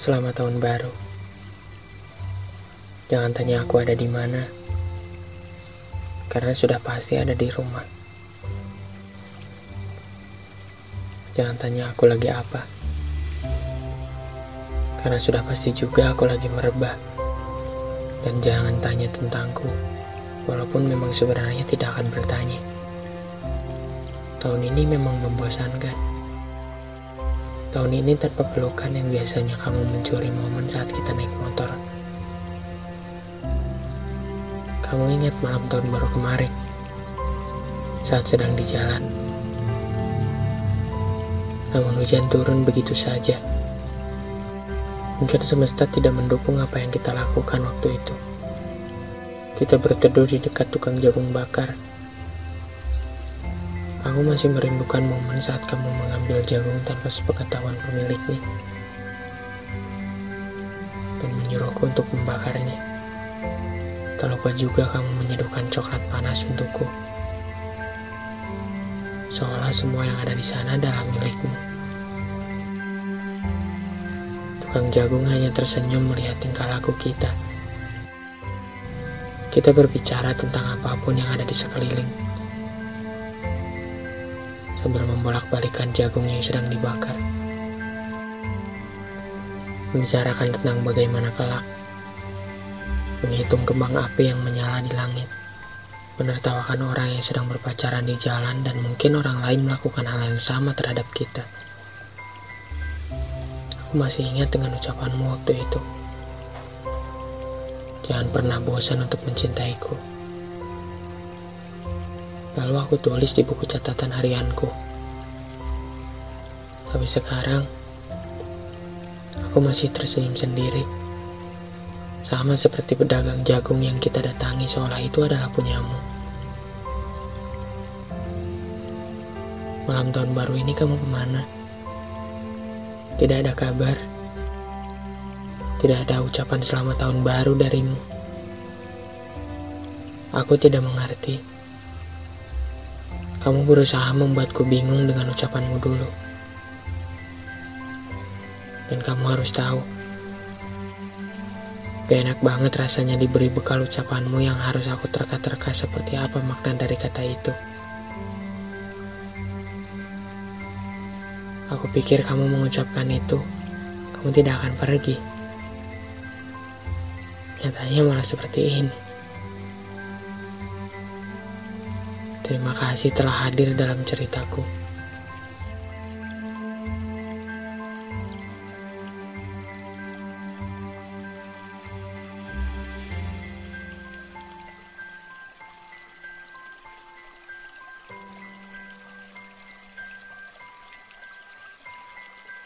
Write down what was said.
Selamat tahun baru. Jangan tanya aku ada di mana, karena sudah pasti ada di rumah. Jangan tanya aku lagi apa, karena sudah pasti juga aku lagi merebah. Dan jangan tanya tentangku, walaupun memang sebenarnya tidak akan bertanya. Tahun ini memang membosankan. Tahun ini tanpa pelukan yang biasanya kamu mencuri momen saat kita naik motor. Kamu ingat malam tahun baru kemarin, saat sedang di jalan. Namun hujan turun begitu saja. Mungkin semesta tidak mendukung apa yang kita lakukan waktu itu. Kita berteduh di dekat tukang jagung bakar. Aku masih merindukan momen saat kamu mengambil jagung tanpa sepengetahuan pemiliknya dan menyuruhku untuk membakarnya. Tak lupa juga kamu menyeduhkan coklat panas untukku. Seolah semua yang ada di sana adalah milikmu. Tukang jagung hanya tersenyum melihat tingkah laku kita. Kita berbicara tentang apa pun yang ada di sekeliling. Sambil membolak-balikan jagung yang sedang dibakar. Membicarakan tentang bagaimana kelak menghitung kembang api yang menyala di langit, menertawakan orang yang sedang berpacaran di jalan dan mungkin orang lain melakukan hal yang sama terhadap kita. Aku masih ingat dengan ucapanmu waktu itu. Jangan pernah bosan untuk mencintaiku. Lalu aku tulis di buku catatan harianku. Tapi sekarang, aku masih tersenyum sendiri. Sama seperti pedagang jagung yang kita datangi seolah itu adalah punyamu. Malam tahun baru ini kamu ke mana? Tidak ada kabar. Tidak ada ucapan selamat tahun baru darimu. Aku tidak mengerti. Kamu berusaha membuatku bingung dengan ucapanmu dulu. Dan kamu harus tahu, Gak enak banget rasanya diberi bekal ucapanmu yang harus aku terka-terka seperti apa makna dari kata itu. Aku pikir kamu mengucapkan itu, kamu tidak akan pergi. Nyatanya malah seperti ini. Terima kasih telah hadir dalam ceritaku.